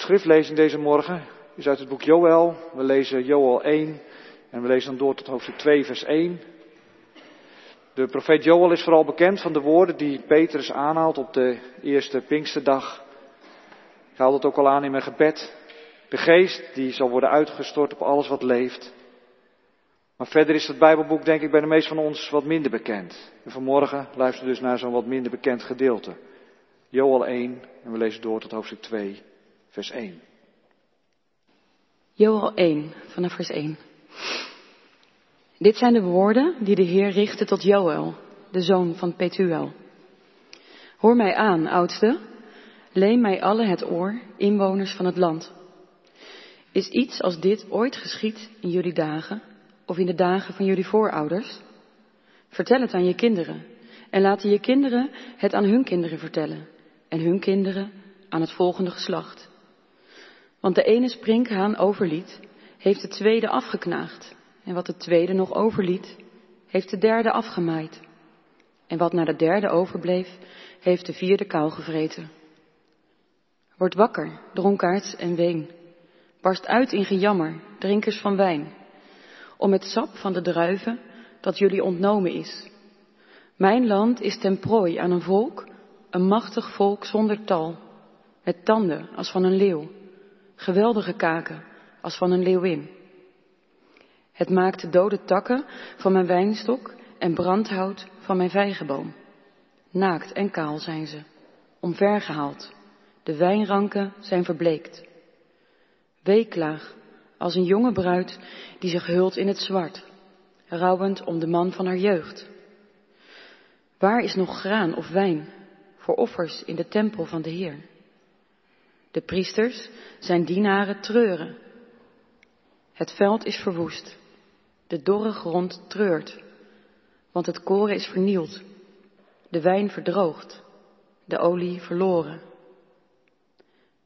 schriftlezing deze morgen is uit het boek Joël. We lezen Joël 1 en we lezen dan door tot hoofdstuk 2, vers 1. De profeet Joël is vooral bekend van de woorden die Petrus aanhaalt op de eerste Pinksterdag. Ik haal dat ook al aan in mijn gebed. De geest die zal worden uitgestort op alles wat leeft. Maar verder is het Bijbelboek denk ik bij de meesten van ons wat minder bekend. En vanmorgen luisteren we dus naar zo'n wat minder bekend gedeelte. Joel 1 en we lezen door tot hoofdstuk 2, vers 1. Joel 1, vanaf vers 1. Dit zijn de woorden die de Heer richtte tot Joel, de zoon van Petuel. Hoor mij aan, oudste, leen mij alle het oor, inwoners van het land. Is iets als dit ooit geschied in jullie dagen of in de dagen van jullie voorouders? Vertel het aan je kinderen en laten je kinderen het aan hun kinderen vertellen en hun kinderen aan het volgende geslacht. Want de ene sprinkhaan overliet, heeft de tweede afgeknaagd. En wat de tweede nog overliet, heeft de derde afgemaaid. En wat naar de derde overbleef, heeft de vierde kou gevreten. Word wakker, dronkaards en ween. Barst uit in gejammer, drinkers van wijn. Om het sap van de druiven dat jullie ontnomen is. Mijn land is ten prooi aan een volk, een machtig volk zonder tal. Met tanden als van een leeuw. Geweldige kaken als van een leeuwin. Het maakt dode takken van mijn wijnstok en brandhout van mijn vijgenboom. Naakt en kaal zijn ze, omvergehaald. De wijnranken zijn verbleekt. Weeklaag als een jonge bruid die zich hult in het zwart, rouwend om de man van haar jeugd. Waar is nog graan of wijn voor offers in de tempel van de Heer? De priesters, zijn dienaren, treuren. Het veld is verwoest. De dorre grond treurt, want het koren is vernield. De wijn verdroogd, de olie verloren.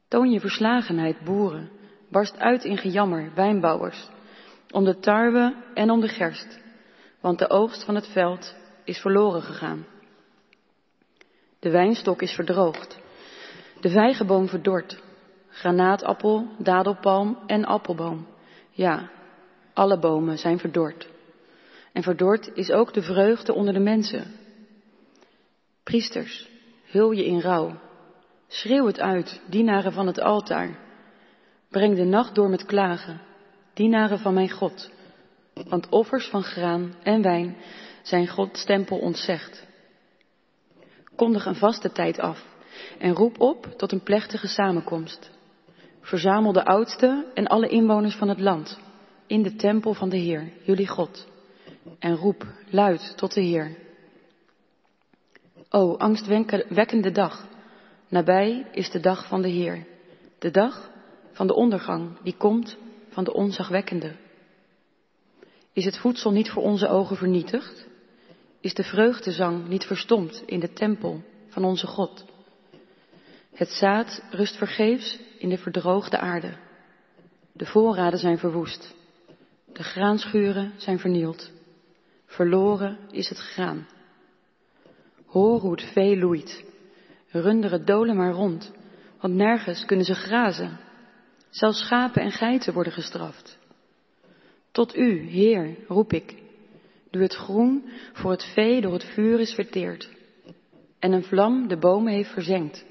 Toon je verslagenheid, boeren, barst uit in gejammer, wijnbouwers, om de tarwe en om de gerst, want de oogst van het veld is verloren gegaan. De wijnstok is verdroogd, de vijgenboom verdord, granaatappel, dadelpalm en appelboom. Ja, alle bomen zijn verdord. En verdord is ook de vreugde onder de mensen. Priesters, hul je in rouw. Schreeuw het uit, dienaren van het altaar. Breng de nacht door met klagen, dienaren van mijn God. Want offers van graan en wijn zijn Gods tempel ontzegd. Kondig een vaste tijd af en roep op tot een plechtige samenkomst. Verzamel de oudsten en alle inwoners van het land in de tempel van de Heer, jullie God, en roep luid tot de Heer. O angstwekkende dag, nabij is de dag van de Heer, de dag van de ondergang die komt van de onzagwekkende. Is het voedsel niet voor onze ogen vernietigd? Is de vreugdezang niet verstomd in de tempel van onze God? Het zaad rust vergeefs in de verdroogde aarde. De voorraden zijn verwoest. De graanschuren zijn vernield. Verloren is het graan. Hoor hoe het vee loeit. Runderen dolen maar rond, want nergens kunnen ze grazen. Zelfs schapen en geiten worden gestraft. Tot u, Heer, roep ik, nu het groen voor het vee door het vuur is verteerd en een vlam de bomen heeft verzengd.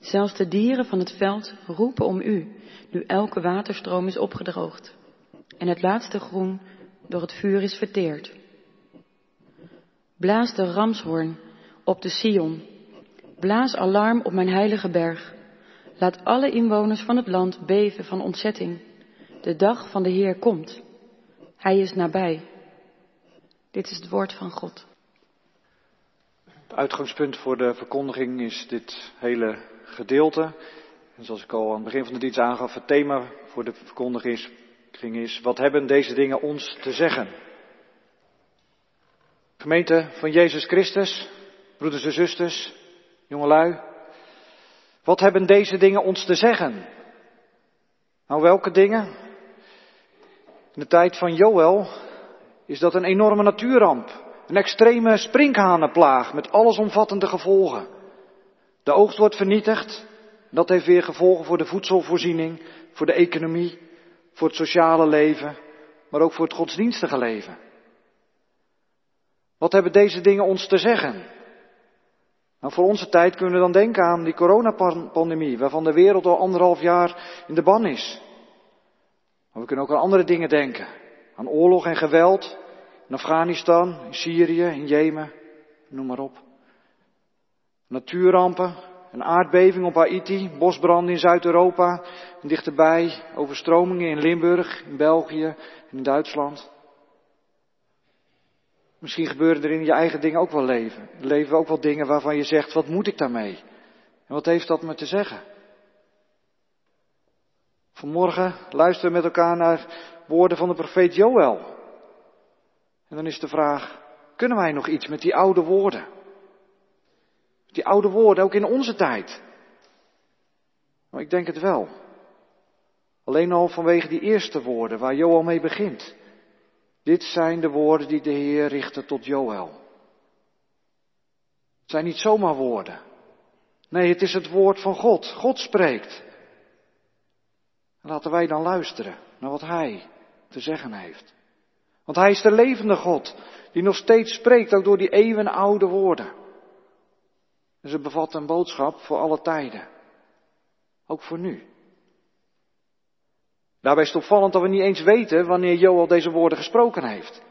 Zelfs de dieren van het veld roepen om u, nu elke waterstroom is opgedroogd en het laatste groen door het vuur is verteerd. Blaas de ramshoorn op de Sion. Blaas alarm op mijn heilige berg. Laat alle inwoners van het land beven van ontzetting. De dag van de Heer komt. Hij is nabij. Dit is het woord van God. Het uitgangspunt voor de verkondiging is dit hele gedeelte. En zoals ik al aan het begin van de dienst aangaf, het thema voor de verkondiging is wat hebben deze dingen ons te zeggen? Gemeente van Jezus Christus, broeders en zusters, jongelui, wat hebben deze dingen ons te zeggen? Nou, welke dingen? In de tijd van Joël is dat een enorme natuurramp, een extreme sprinkhanenplaag met allesomvattende gevolgen. De oogst wordt vernietigd, Dat heeft weer gevolgen voor de voedselvoorziening, voor de economie, voor het sociale leven, maar ook voor het godsdienstige leven. Wat hebben deze dingen ons te zeggen? Nou, voor onze tijd kunnen we dan denken aan die coronapandemie, waarvan de wereld al anderhalf jaar in de ban is. Maar we kunnen ook aan andere dingen denken. Aan oorlog en geweld in Afghanistan, in Syrië, in Jemen, noem maar op. Natuurrampen, een aardbeving op Haiti, bosbranden in Zuid-Europa dichterbij, overstromingen in Limburg, in België en in Duitsland. Misschien gebeuren er in je eigen dingen ook wel leven. Leven ook wel dingen waarvan je zegt, wat moet ik daarmee? En wat heeft dat me te zeggen? Vanmorgen luisteren we met elkaar naar woorden van de profeet Joël. En dan is de vraag, kunnen wij nog iets met die oude woorden? Die oude woorden ook in onze tijd. Maar ik denk het wel. Alleen al vanwege die eerste woorden waar Joël mee begint. Dit zijn de woorden die de Heer richtte tot Joël. Het zijn niet zomaar woorden. Nee, het is het woord van God. God spreekt. laten wij dan luisteren naar wat Hij te zeggen heeft. Want Hij is de levende God, die nog steeds spreekt, ook door die eeuwenoude woorden. En ze bevatten een boodschap voor alle tijden. Ook voor nu. Daarbij is het opvallend dat we niet eens weten wanneer Joel deze woorden gesproken heeft.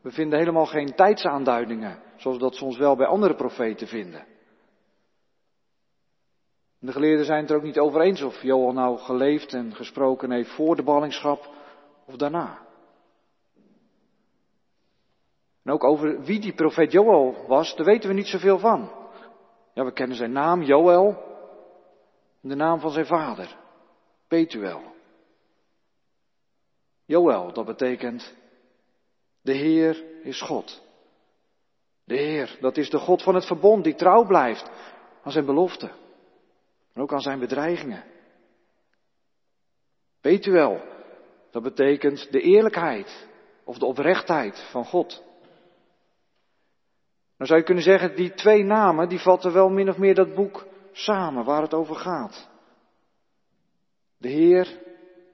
We vinden helemaal geen tijdsaanduidingen, zoals we dat soms wel bij andere profeten vinden. De geleerden zijn het er ook niet over eens of Joel nou geleefd en gesproken heeft voor de ballingschap of daarna. En ook over wie die profeet Joel was, daar weten we niet zoveel van. Ja, we kennen zijn naam, Joel, en de naam van zijn vader, Petuel. Joel, dat betekent, de Heer is God. De Heer, dat is de God van het verbond die trouw blijft aan zijn beloften. En ook aan zijn bedreigingen. Petuel, dat betekent de eerlijkheid of de oprechtheid van God. Dan zou je kunnen zeggen, die twee namen, die vatten wel min of meer dat boek samen waar het over gaat. De Heer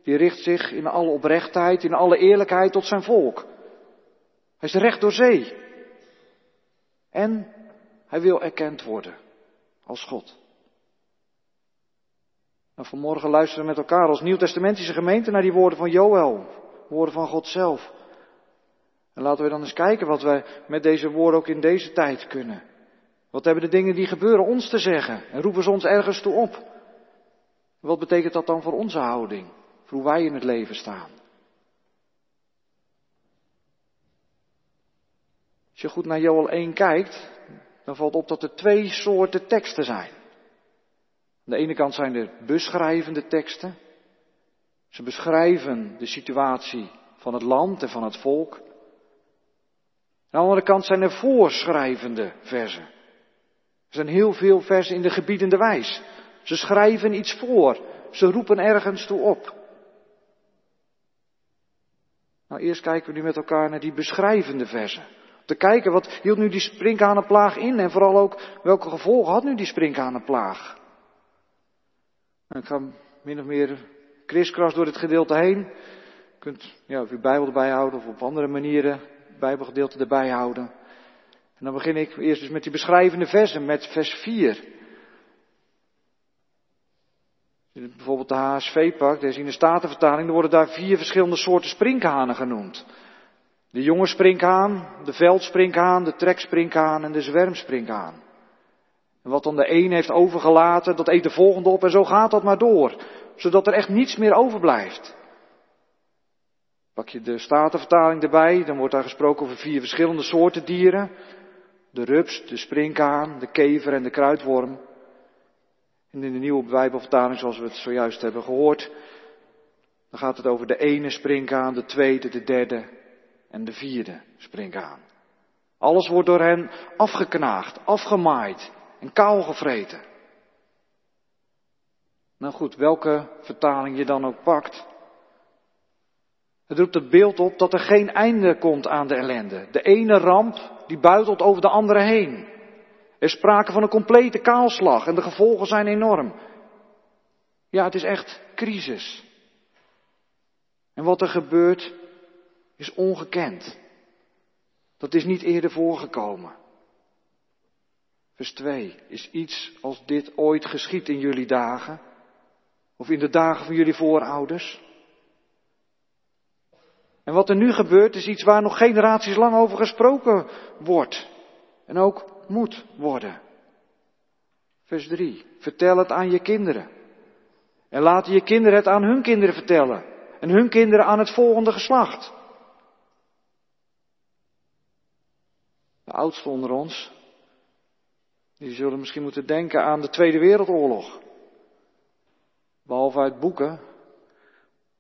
die richt zich in alle oprechtheid, in alle eerlijkheid tot zijn volk. Hij is recht door zee. En hij wil erkend worden als God. Nou, vanmorgen luisteren we met elkaar als Nieuw-Testamentische gemeente naar die woorden van Joël, woorden van God zelf. En laten we dan eens kijken wat wij met deze woorden ook in deze tijd kunnen. Wat hebben de dingen die gebeuren ons te zeggen? En roepen ze ons ergens toe op? Wat betekent dat dan voor onze houding? voor hoe wij in het leven staan. Als je goed naar Joel 1 kijkt, dan valt op dat er twee soorten teksten zijn. Aan de ene kant zijn er beschrijvende teksten. Ze beschrijven de situatie van het land en van het volk. Aan de andere kant zijn er voorschrijvende versen. Er zijn heel veel versen in de gebiedende wijs. Ze schrijven iets voor. Ze roepen ergens toe op. Nou, eerst kijken we nu met elkaar naar die beschrijvende versen. Om te kijken, wat hield nu die sprinkhanenplaag in? En vooral ook, welke gevolgen had nu die sprinkhanenplaag? Nou, ik ga min of meer kriskras door dit gedeelte heen. Je kunt ja, of uw Bijbel erbij houden of op andere manieren het Bijbelgedeelte erbij houden. En dan begin ik eerst dus met die beschrijvende versen, met vers 4. bijvoorbeeld de HSV pak, deze in de Statenvertaling, er worden daar vier verschillende soorten sprinkhanen genoemd. De jonge sprinkhaan, de veldsprinkhaan, de treksprinkhaan en de zwermsprinkhaan. En wat dan de een heeft overgelaten, dat eet de volgende op en zo gaat dat maar door. Zodat er echt niets meer overblijft. Pak je de Statenvertaling erbij, dan wordt daar gesproken over vier verschillende soorten dieren. De rups, de sprinkhaan, de kever en de kruidworm. En in de nieuwe Bijbelvertaling, zoals we het zojuist hebben gehoord, dan gaat het over de ene springkaan, de tweede, de derde en de vierde springkaan. Alles wordt door hen afgeknaagd, afgemaaid en kaal gevreten. Nou goed, welke vertaling je dan ook pakt. Het roept het beeld op dat er geen einde komt aan de ellende. De ene ramp die buitelt over de andere heen. Er sprake van een complete kaalslag en de gevolgen zijn enorm. Ja, het is echt crisis. En wat er gebeurt is ongekend. Dat is niet eerder voorgekomen. Vers 2. Is iets als dit ooit geschied in jullie dagen? Of in de dagen van jullie voorouders? En wat er nu gebeurt is iets waar nog generaties lang over gesproken wordt. En ook moet worden. Vers 3. Vertel het aan je kinderen. En laten je kinderen het aan hun kinderen vertellen. En hun kinderen aan het volgende geslacht. De oudsten onder ons, die zullen misschien moeten denken aan de Tweede Wereldoorlog. Behalve uit boeken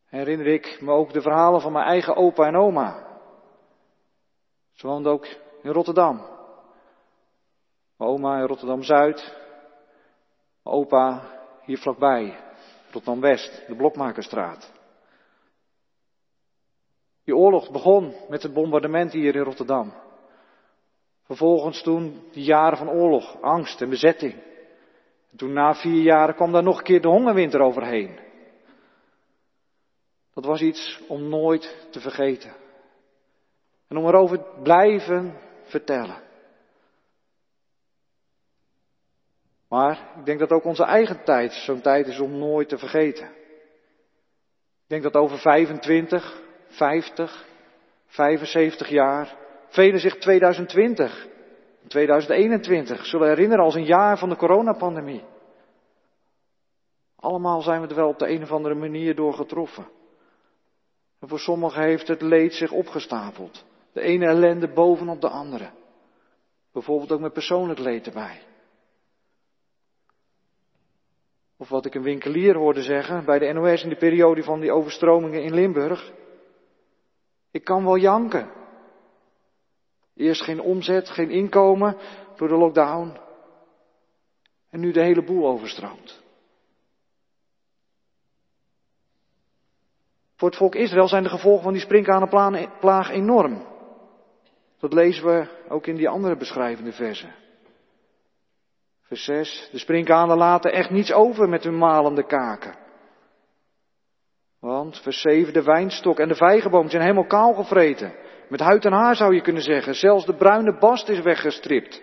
herinner ik me ook de verhalen van mijn eigen opa en oma. Ze woonden ook in Rotterdam. Mijn oma in Rotterdam-Zuid. Mijn opa hier vlakbij, Rotterdam-West, de Blokmakerstraat. Die oorlog begon met het bombardement hier in Rotterdam. Vervolgens toen die jaren van oorlog, angst en bezetting. En toen na vier jaren kwam daar nog een keer de hongerwinter overheen. Dat was iets om nooit te vergeten. En om erover blijven vertellen. Maar ik denk dat ook onze eigen tijd zo'n tijd is om nooit te vergeten. Ik denk dat over 25, 50, 75 jaar velen zich 2020, 2021 zullen herinneren als een jaar van de coronapandemie. Allemaal zijn we er wel op de een of andere manier door getroffen. Voor sommigen heeft het leed zich opgestapeld. De ene ellende bovenop de andere. Bijvoorbeeld ook met persoonlijk leed erbij. Of wat ik een winkelier hoorde zeggen bij de NOS in de periode van die overstromingen in Limburg. Ik kan wel janken. Eerst geen omzet, geen inkomen door de lockdown. En nu de hele boel overstroomt. Voor het volk Israël zijn de gevolgen van die sprinkhanenplaag enorm. Dat lezen we ook in die andere beschrijvende versen. Vers 6. De sprinkhanen laten echt niets over met hun malende kaken. Want, vers 7, de wijnstok en de vijgenboom zijn helemaal kaal gevreten. Met huid en haar zou je kunnen zeggen. Zelfs de bruine bast is weggestript.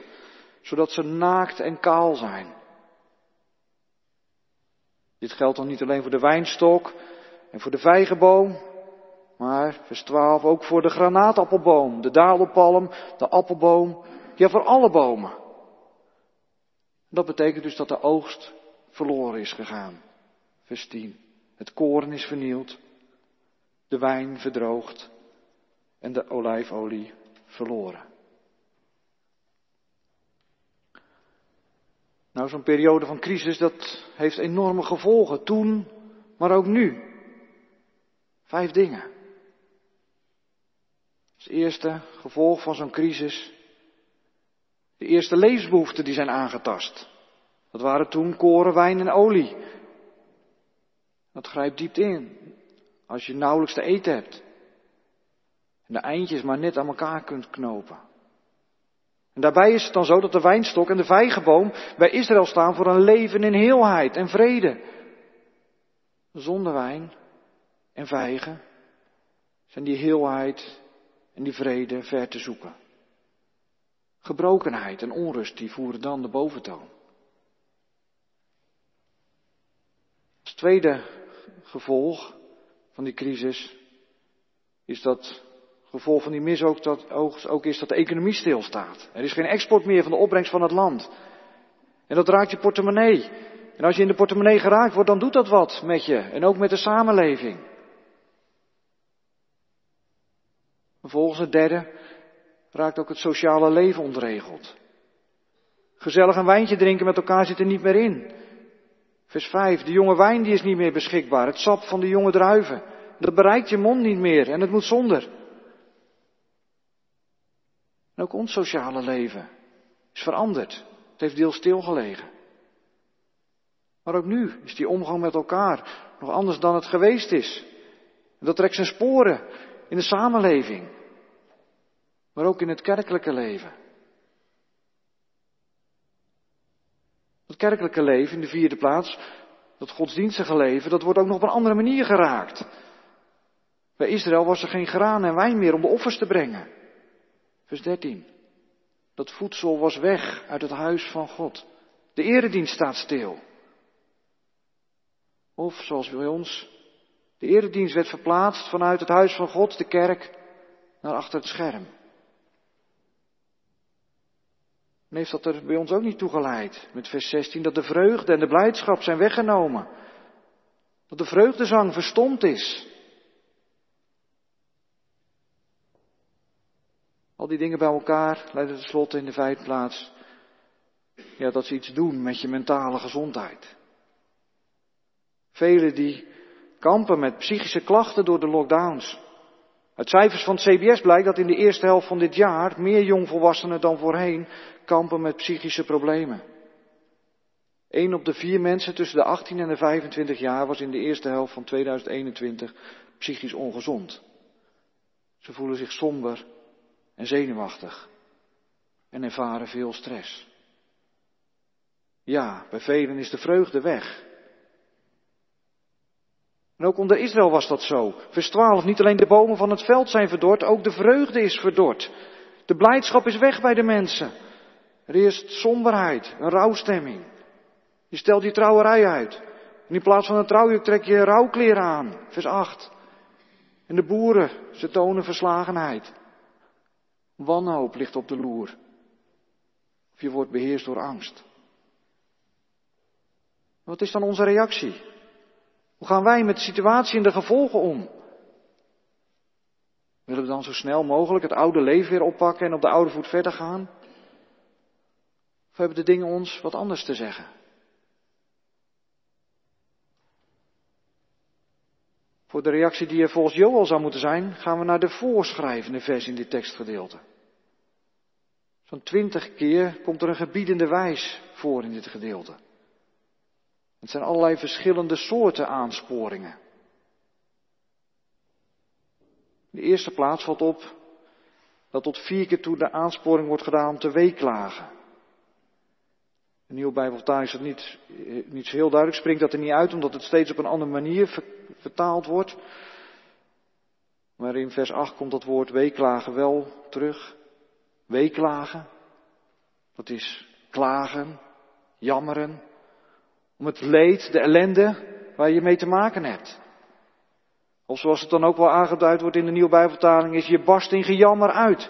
Zodat ze naakt en kaal zijn. Dit geldt dan niet alleen voor de wijnstok en voor de vijgenboom. Maar, vers 12, ook voor de granaatappelboom, de dadelpalm, de appelboom. Ja, voor alle bomen. Dat betekent dus dat de oogst verloren is gegaan. Vers 10. Het koren is vernield, de wijn verdroogd en de olijfolie verloren. Nou, zo'n periode van crisis, dat heeft enorme gevolgen. Toen, maar ook nu. Vijf dingen. Als eerste gevolg van zo'n crisis de eerste levensbehoeften die zijn aangetast. Dat waren toen koren, wijn en olie. Dat grijpt diep in. Als je nauwelijks te eten hebt. En de eindjes maar net aan elkaar kunt knopen. En daarbij is het dan zo dat de wijnstok en de vijgenboom bij Israël staan voor een leven in heelheid en vrede. Zonder wijn en vijgen zijn die heelheid en die vrede ver te zoeken. Gebrokenheid en onrust die voeren dan de boventoon. Als tweede gevolg van die crisis is dat gevolg van die mis ook, dat, ook is dat de economie stilstaat. Er is geen export meer van de opbrengst van het land. En dat raakt je portemonnee. En als je in de portemonnee geraakt wordt, dan doet dat wat met je. En ook met de samenleving. Vervolgens het derde, raakt ook het sociale leven ontregeld. Gezellig een wijntje drinken met elkaar zit er niet meer in. Vers 5, de jonge wijn die is niet meer beschikbaar, het sap van de jonge druiven. Dat bereikt je mond niet meer en het moet zonder. En ook ons sociale leven is veranderd. Het heeft deels stilgelegen. Maar ook nu is die omgang met elkaar nog anders dan het geweest is. En dat trekt zijn sporen in de samenleving maar ook in het kerkelijke leven. Het kerkelijke leven in de vierde plaats Dat godsdienstige leven, dat wordt ook nog op een andere manier geraakt. Bij Israël was er geen graan en wijn meer om de offers te brengen. Vers 13. Dat voedsel was weg uit het huis van God. De eredienst staat stil. Of zoals bij ons, de eredienst werd verplaatst vanuit het huis van God, de kerk, naar achter het scherm. En heeft dat er bij ons ook niet toegeleid, met vers 16, dat de vreugde en de blijdschap zijn weggenomen. Dat de vreugdezang verstomd is. Al die dingen bij elkaar leiden tenslotte in de feitplaats ja, dat ze iets doen met je mentale gezondheid. Velen die kampen met psychische klachten door de lockdowns. Uit cijfers van het CBS blijkt dat in de eerste helft van dit jaar meer jongvolwassenen dan voorheen kampen met psychische problemen. Eén op de vier mensen tussen de 18 en de 25 jaar was in de eerste helft van 2021 psychisch ongezond. Ze voelen zich somber en zenuwachtig en ervaren veel stress. Ja, bij velen is de vreugde weg. En ook onder Israël was dat zo. Vers 12, niet alleen de bomen van het veld zijn verdord, ook de vreugde is verdord. De blijdschap is weg bij de mensen. Er is somberheid, een rouwstemming. Je stelt je trouwerij uit. In plaats van een trouwjuk trek je rouwkleren aan. Vers 8. En de boeren, ze tonen verslagenheid. Wanhoop ligt op de loer. Of je wordt beheerst door angst. Wat is dan onze reactie? Hoe gaan wij met de situatie en de gevolgen om? Willen we dan zo snel mogelijk het oude leven weer oppakken en op de oude voet verder gaan? Of hebben de dingen ons wat anders te zeggen? Voor de reactie die er volgens Joel zou moeten zijn, gaan we naar de voorschrijvende vers in dit tekstgedeelte. Zo'n twintig keer komt er een gebiedende wijs voor in dit gedeelte. Het zijn allerlei verschillende soorten aansporingen. In de eerste plaats valt op dat tot vier keer toe de aansporing wordt gedaan om te weeklagen. De nieuwe Bijbeltaal is dat niet, eh, niet zo heel duidelijk, springt dat er niet uit omdat het steeds op een andere manier vertaald wordt. Maar in vers 8 komt dat woord weeklagen wel terug. Weeklagen, dat is klagen, jammeren, om het leed, de ellende waar je mee te maken hebt. Of zoals het dan ook wel aangeduid wordt in de nieuwe Bijbeltaling, is je barst in gejammer uit.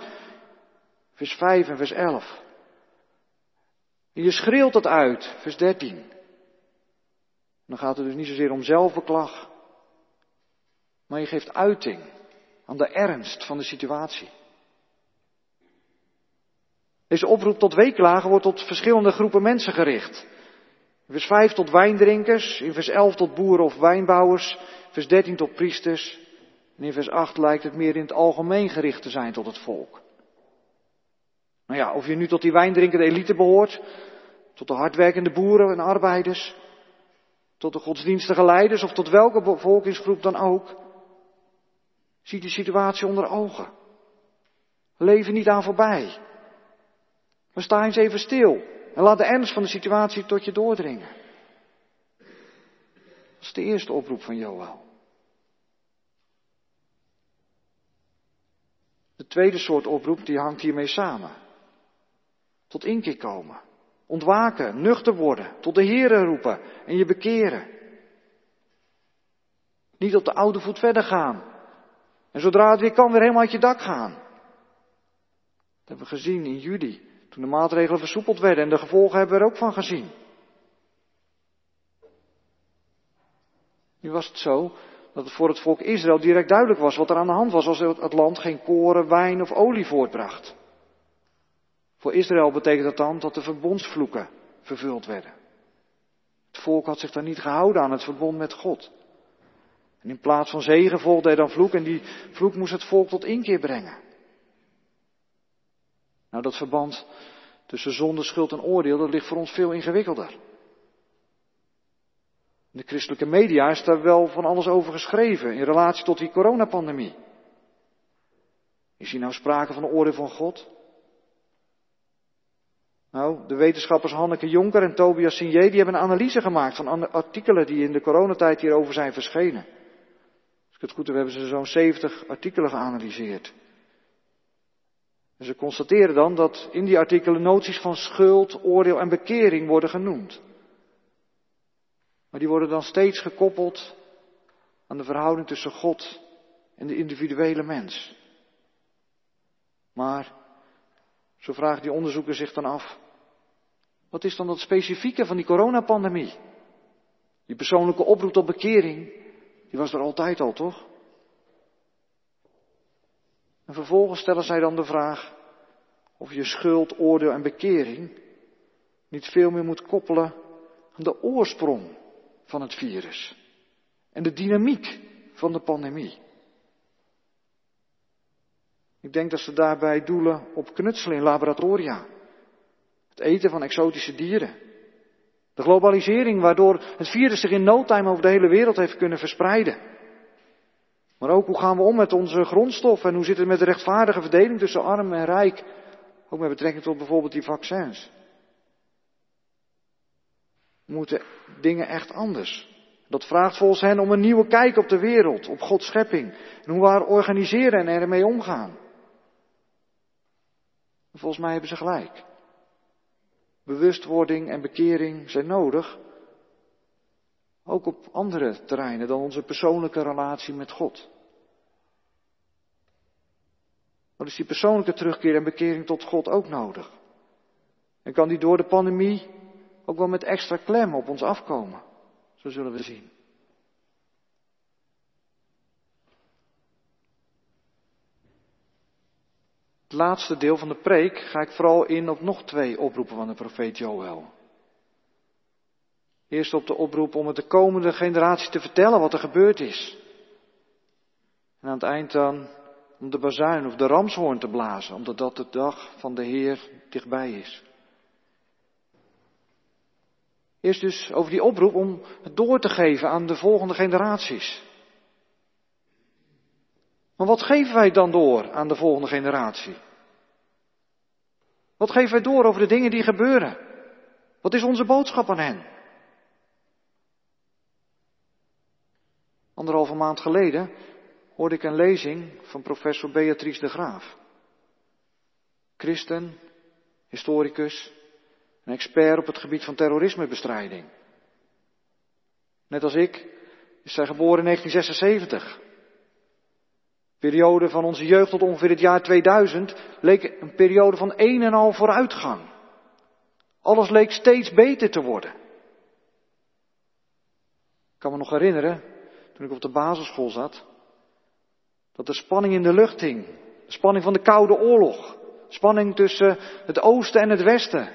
Vers 5 en vers 11. En je schreeuwt dat uit, vers 13. Dan gaat het dus niet zozeer om zelfbeklag, maar je geeft uiting aan de ernst van de situatie. Deze oproep tot weeklagen wordt tot verschillende groepen mensen gericht. In vers 5 tot wijndrinkers, in vers 11 tot boeren of wijnbouwers, vers 13 tot priesters. En in vers 8 lijkt het meer in het algemeen gericht te zijn tot het volk. Nou ja, of je nu tot die wijndrinkende elite behoort, tot de hardwerkende boeren en arbeiders, tot de godsdienstige leiders of tot welke bevolkingsgroep dan ook, ziet die situatie onder ogen. Leven niet aan voorbij. Maar sta eens even stil en laat de ernst van de situatie tot je doordringen. Dat is de eerste oproep van Joël. De tweede soort oproep die hangt hiermee samen. Tot inkeer komen. Ontwaken, nuchter worden, tot de Here roepen en je bekeren. Niet op de oude voet verder gaan. En zodra het weer kan, weer helemaal uit je dak gaan. Dat hebben we gezien in juli. Toen de maatregelen versoepeld werden en de gevolgen hebben we er ook van gezien. Nu was het zo dat het voor het volk Israël direct duidelijk was wat er aan de hand was als het land geen koren, wijn of olie voortbracht. Voor Israël betekent dat dan dat de verbondsvloeken vervuld werden. Het volk had zich dan niet gehouden aan het verbond met God. En in plaats van zegen volgde er dan vloek en die vloek moest het volk tot inkeer brengen. Nou, dat verband tussen zonde, schuld en oordeel, dat ligt voor ons veel ingewikkelder. In de christelijke media is daar wel van alles over geschreven in relatie tot die coronapandemie. Is hier nou sprake van een oordeel van God? Nou, de wetenschappers Hanneke Jonker en Tobias Signé, die hebben een analyse gemaakt van artikelen die in de coronatijd hierover zijn verschenen. Als ik het goed heb, hebben ze zo'n 70 artikelen geanalyseerd. En ze constateren dan dat in die artikelen noties van schuld, oordeel en bekering worden genoemd. Maar die worden dan steeds gekoppeld aan de verhouding tussen God en de individuele mens. Maar, zo vragen die onderzoekers zich dan af, wat is dan het specifieke van die coronapandemie? Die persoonlijke oproep tot bekering, die was er altijd al, toch? En vervolgens stellen zij dan de vraag of je schuld, oordeel en bekering niet veel meer moet koppelen aan de oorsprong van het virus en de dynamiek van de pandemie. Ik denk dat ze daarbij doelen op knutselen in laboratoria, het eten van exotische dieren, de globalisering waardoor het virus zich in no time over de hele wereld heeft kunnen verspreiden. Maar ook hoe gaan we om met onze grondstoffen en hoe zit het met de rechtvaardige verdeling tussen arm en rijk, ook met betrekking tot bijvoorbeeld die vaccins. Moeten dingen echt anders? Dat vraagt volgens hen om een nieuwe kijk op de wereld, op Gods schepping en hoe we haar organiseren en ermee omgaan. volgens mij hebben ze gelijk. Bewustwording en bekering zijn nodig, ook op andere terreinen dan onze persoonlijke relatie met God. Maar is die persoonlijke terugkeer en bekering tot God ook nodig? En kan die door de pandemie ook wel met extra klem op ons afkomen? Zo zullen we zien. Het laatste deel van de preek ga ik vooral in op nog twee oproepen van de profeet Joël. Eerst op de oproep om het de komende generatie te vertellen wat er gebeurd is. En aan het eind dan om de bazuin of de ramshoorn te blazen, omdat dat de dag van de Heer dichtbij is. Eerst dus over die oproep om het door te geven aan de volgende generaties. Maar wat geven wij dan door aan de volgende generatie? Wat geven wij door over de dingen die gebeuren? Wat is onze boodschap aan hen? Anderhalve maand geleden hoorde ik een lezing van professor Beatrice de Graaf. Christen, historicus, een expert op het gebied van terrorismebestrijding. Net als ik is zij geboren in 1976. periode van onze jeugd tot ongeveer het jaar 2000 leek een periode van een en al vooruitgang. Alles leek steeds beter te worden. Ik kan me nog herinneren, toen ik op de basisschool zat, dat de spanning in de lucht hing. De spanning van de Koude Oorlog. Spanning tussen het oosten en het westen.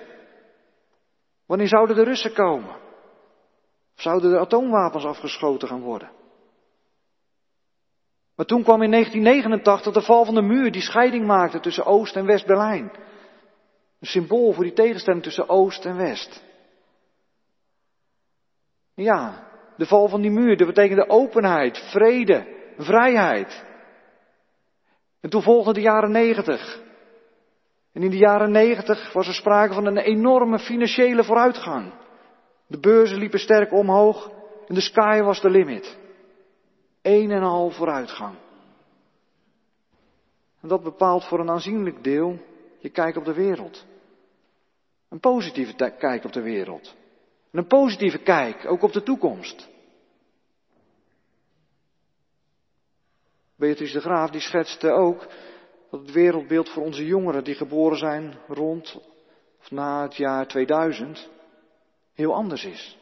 Wanneer zouden de Russen komen? Of zouden de atoomwapens afgeschoten gaan worden? Maar toen kwam in 1989 de val van de muur die scheiding maakte tussen Oost- en West-Berlijn. Een symbool voor die tegenstelling tussen Oost en West. Ja, de val van die muur, dat betekende openheid, vrede, vrijheid. En toen volgden de jaren negentig. En in de jaren negentig was er sprake van een enorme financiële vooruitgang. De beurzen liepen sterk omhoog en de sky was de limit. Een en al vooruitgang. En dat bepaalt voor een aanzienlijk deel je kijk op de wereld. Een positieve kijk op de wereld. En een positieve kijk ook op de toekomst. Beatrice de Graaf die schetste ook dat het wereldbeeld voor onze jongeren die geboren zijn rond of na het jaar 2000 heel anders is.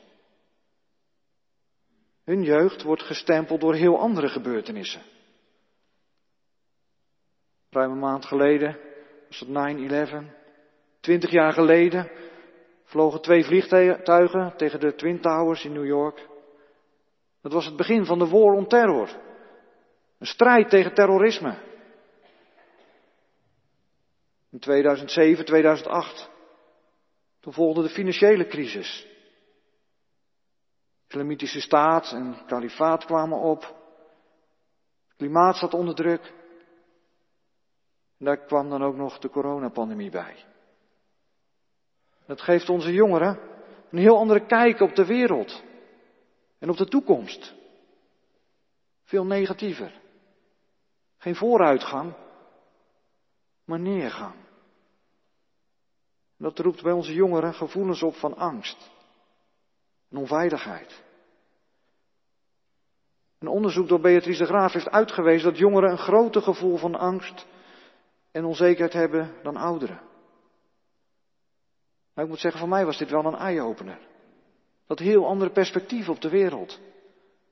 Hun jeugd wordt gestempeld door heel andere gebeurtenissen. Ruim een maand geleden was het 9-11. Twintig jaar geleden vlogen twee vliegtuigen tegen de Twin Towers in New York. Dat was het begin van de War on Terror. Een strijd tegen terrorisme. In 2007, 2008. Toen volgde de financiële crisis. Islamitische staat en kalifaat kwamen op. Het klimaat zat onder druk. En daar kwam dan ook nog de coronapandemie bij. Dat geeft onze jongeren een heel andere kijk op de wereld en op de toekomst. Veel negatiever. Geen vooruitgang, maar neergang. Dat roept bij onze jongeren gevoelens op van angst en onveiligheid. Een onderzoek door Beatrice de Graaf heeft uitgewezen dat jongeren een groter gevoel van angst en onzekerheid hebben dan ouderen. Ik moet zeggen, voor mij was dit wel een eye-opener. Dat heel andere perspectief op de wereld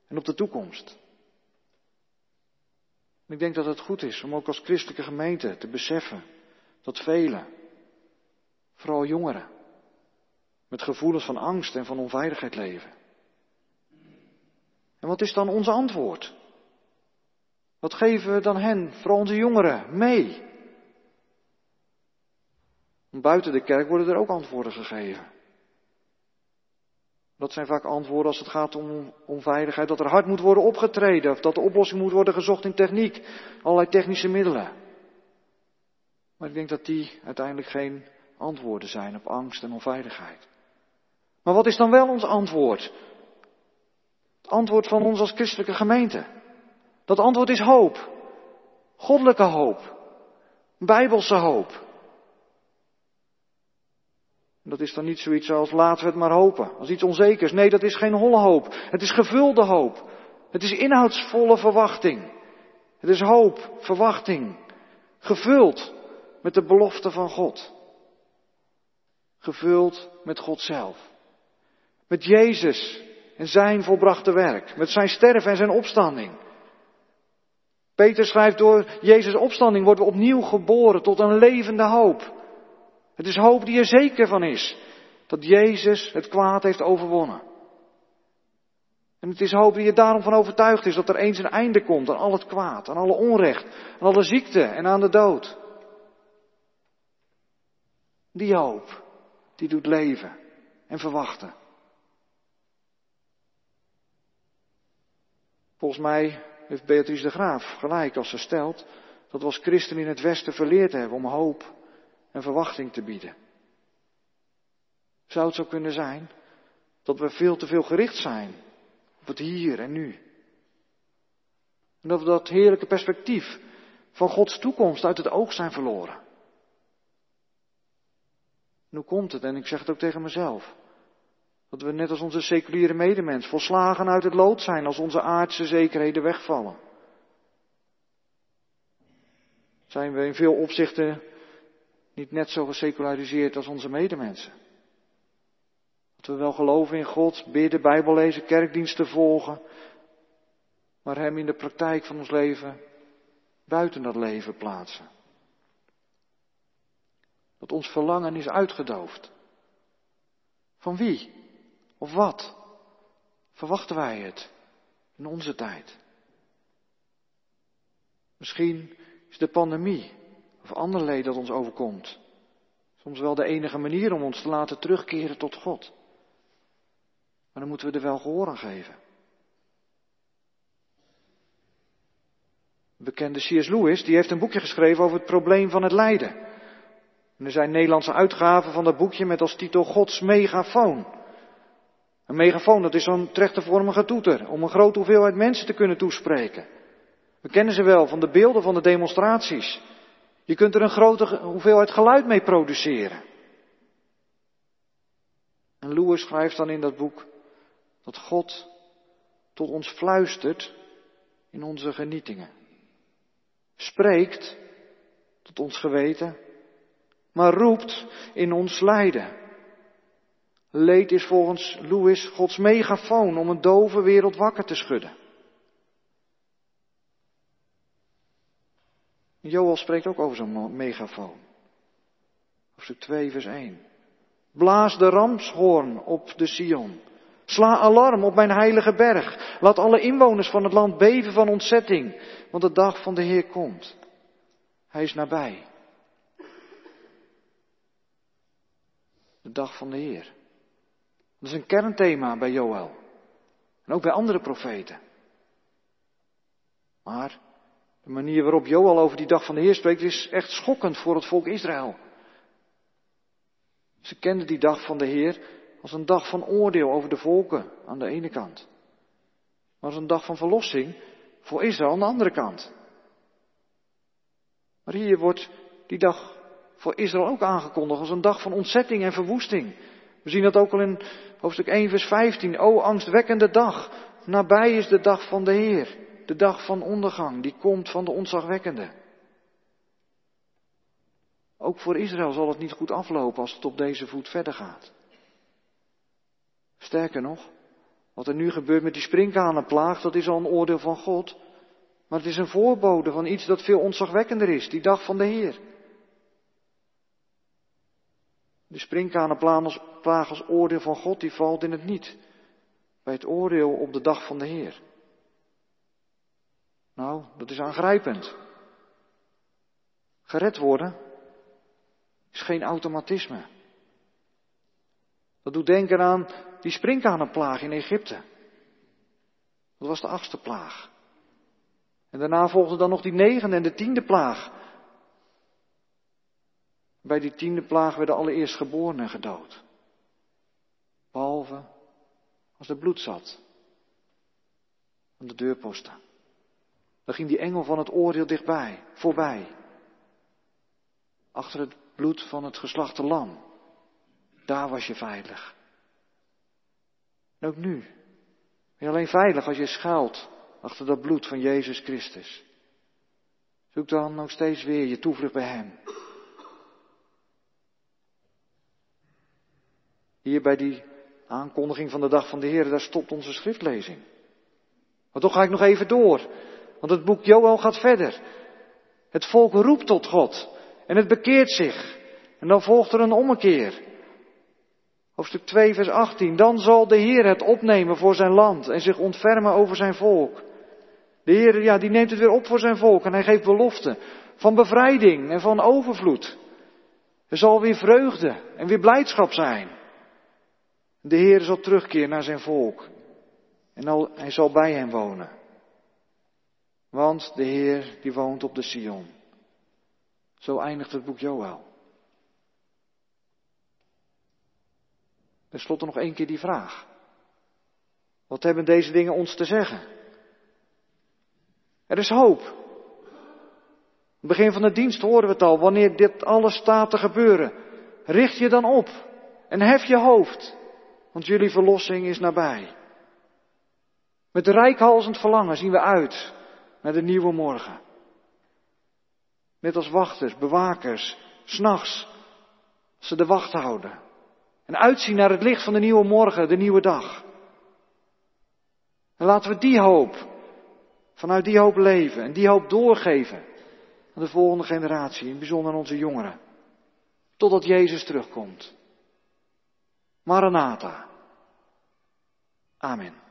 en op de toekomst. Ik denk dat het goed is om ook als christelijke gemeente te beseffen dat velen, vooral jongeren, met gevoelens van angst en van onveiligheid leven. En wat is dan ons antwoord? Wat geven we dan hen, vooral onze jongeren, mee? Buiten de kerk worden er ook antwoorden gegeven. Dat zijn vaak antwoorden als het gaat om onveiligheid, dat er hard moet worden opgetreden, of dat de oplossing moet worden gezocht in techniek, allerlei technische middelen. Maar ik denk dat die uiteindelijk geen antwoorden zijn op angst en onveiligheid. Maar wat is dan wel ons antwoord? Het antwoord van ons als christelijke gemeente. Dat antwoord is hoop. Goddelijke hoop. Bijbelse hoop. Dat is dan niet zoiets als laten we het maar hopen, als iets onzekers. Nee, dat is geen holle hoop. Het is gevulde hoop. Het is inhoudsvolle verwachting. Het is hoop, verwachting, gevuld met de belofte van God. Gevuld met God zelf. Met Jezus en zijn volbrachte werk. Met zijn sterven en zijn opstanding. Peter schrijft door Jezus' opstanding worden we opnieuw geboren tot een levende hoop. Het is hoop die er zeker van is. Dat Jezus het kwaad heeft overwonnen. En het is hoop die er daarom van overtuigd is dat er eens een einde komt aan al het kwaad, aan alle onrecht, aan alle ziekte en aan de dood. Die hoop, die doet leven en verwachten. Volgens mij heeft Beatrice de Graaf gelijk als ze stelt dat we als christen in het Westen verleerd hebben om hoop en verwachting te bieden. Zou het zo kunnen zijn dat we veel te veel gericht zijn op het hier en nu? En dat we dat heerlijke perspectief van Gods toekomst uit het oog zijn verloren. En hoe komt het? En ik zeg het ook tegen mezelf. Dat we net als onze seculiere medemens volslagen uit het lood zijn als onze aardse zekerheden wegvallen. Zijn we in veel opzichten niet net zo geseculariseerd als onze medemensen? Dat we wel geloven in God, bidden, Bijbel lezen, kerkdiensten volgen, maar Hem in de praktijk van ons leven buiten dat leven plaatsen. Dat ons verlangen is uitgedoofd. Van wie? Of wat? Verwachten wij het in onze tijd? Misschien is de pandemie of ander leed dat ons overkomt soms wel de enige manier om ons te laten terugkeren tot God. Maar dan moeten we er wel gehoor aan geven. bekende C.S. Lewis, die heeft een boekje geschreven over het probleem van het lijden. En er zijn Nederlandse uitgaven van dat boekje met als titel Gods megafoon. Een megafoon, dat is zo'n trechtervormige toeter om een grote hoeveelheid mensen te kunnen toespreken. We kennen ze wel van de beelden van de demonstraties. Je kunt er een grote hoeveelheid geluid mee produceren. En Lewis schrijft dan in dat boek dat God tot ons fluistert in onze genietingen. Spreekt tot ons geweten, maar roept in ons lijden. Leed is volgens Louis Gods megafoon om een dove wereld wakker te schudden. Joel spreekt ook over zo'n megafoon. Hoofdstuk 2, vers 1. Blaas de ramshoorn op de Sion. Sla alarm op mijn heilige berg. Laat alle inwoners van het land beven van ontzetting, want de dag van de Heer komt. Hij is nabij. De dag van de Heer. Dat is een kernthema bij Joël. En ook bij andere profeten. Maar de manier waarop Joël over die dag van de Heer spreekt is echt schokkend voor het volk Israël. Ze kenden die dag van de Heer als een dag van oordeel over de volken aan de ene kant. Maar als een dag van verlossing voor Israël aan de andere kant. Maar hier wordt die dag voor Israël ook aangekondigd als een dag van ontzetting en verwoesting. We zien dat ook al in hoofdstuk 1, vers 15. O angstwekkende dag, nabij is de dag van de Heer. De dag van ondergang, die komt van de ontzagwekkende. Ook voor Israël zal het niet goed aflopen als het op deze voet verder gaat. Sterker nog, wat er nu gebeurt met die sprinkhanenplaag, dat is al een oordeel van God. Maar het is een voorbode van iets dat veel ontzagwekkender is, die dag van de Heer. De sprinkhanenplaag als oordeel van God, die valt in het niet. Bij het oordeel op de dag van de Heer. Nou, dat is aangrijpend. Gered worden is geen automatisme. Dat doet denken aan die sprinkhanenplaag in Egypte. Dat was de achtste plaag. En daarna volgde dan nog die negende en de tiende plaag. Bij die tiende plaag werden alle eerstgeborenen gedood. Behalve als er bloed zat aan de deurposten. Dan ging die engel van het oordeel dichtbij, voorbij. Achter het bloed van het geslachte lam. Daar was je veilig. En ook nu. Ben je alleen veilig als je schuilt achter dat bloed van Jezus Christus. Zoek dan ook steeds weer je toevlucht bij Hem. Hier bij die aankondiging van de dag van de Heer, daar stopt onze schriftlezing. Maar toch ga ik nog even door. Want het boek Joel gaat verder. Het volk roept tot God. En het bekeert zich. En dan volgt er een ommekeer. Hoofdstuk 2, vers 18. Dan zal de Heer het opnemen voor zijn land en zich ontfermen over zijn volk. De Heer, ja, die neemt het weer op voor zijn volk en hij geeft belofte van bevrijding en van overvloed. Er zal weer vreugde en weer blijdschap zijn. De Heer zal terugkeren naar zijn volk en hij zal bij hen wonen. Want de Heer die woont op de Sion. Zo eindigt het boek Joël. Ten slotte nog één keer die vraag. Wat hebben deze dingen ons te zeggen? Er is hoop. het begin van de dienst horen we het al. Wanneer dit alles staat te gebeuren, richt je dan op en hef je hoofd, want jullie verlossing is nabij. Met rijkhalsend verlangen zien we uit naar de nieuwe morgen. Net als wachters, bewakers, s'nachts, ze de wacht houden. En uitzien naar het licht van de nieuwe morgen, de nieuwe dag. En laten we die hoop, vanuit die hoop leven en die hoop doorgeven aan de volgende generatie, in bijzonder aan onze jongeren. Totdat Jezus terugkomt. Maranatha. Amen.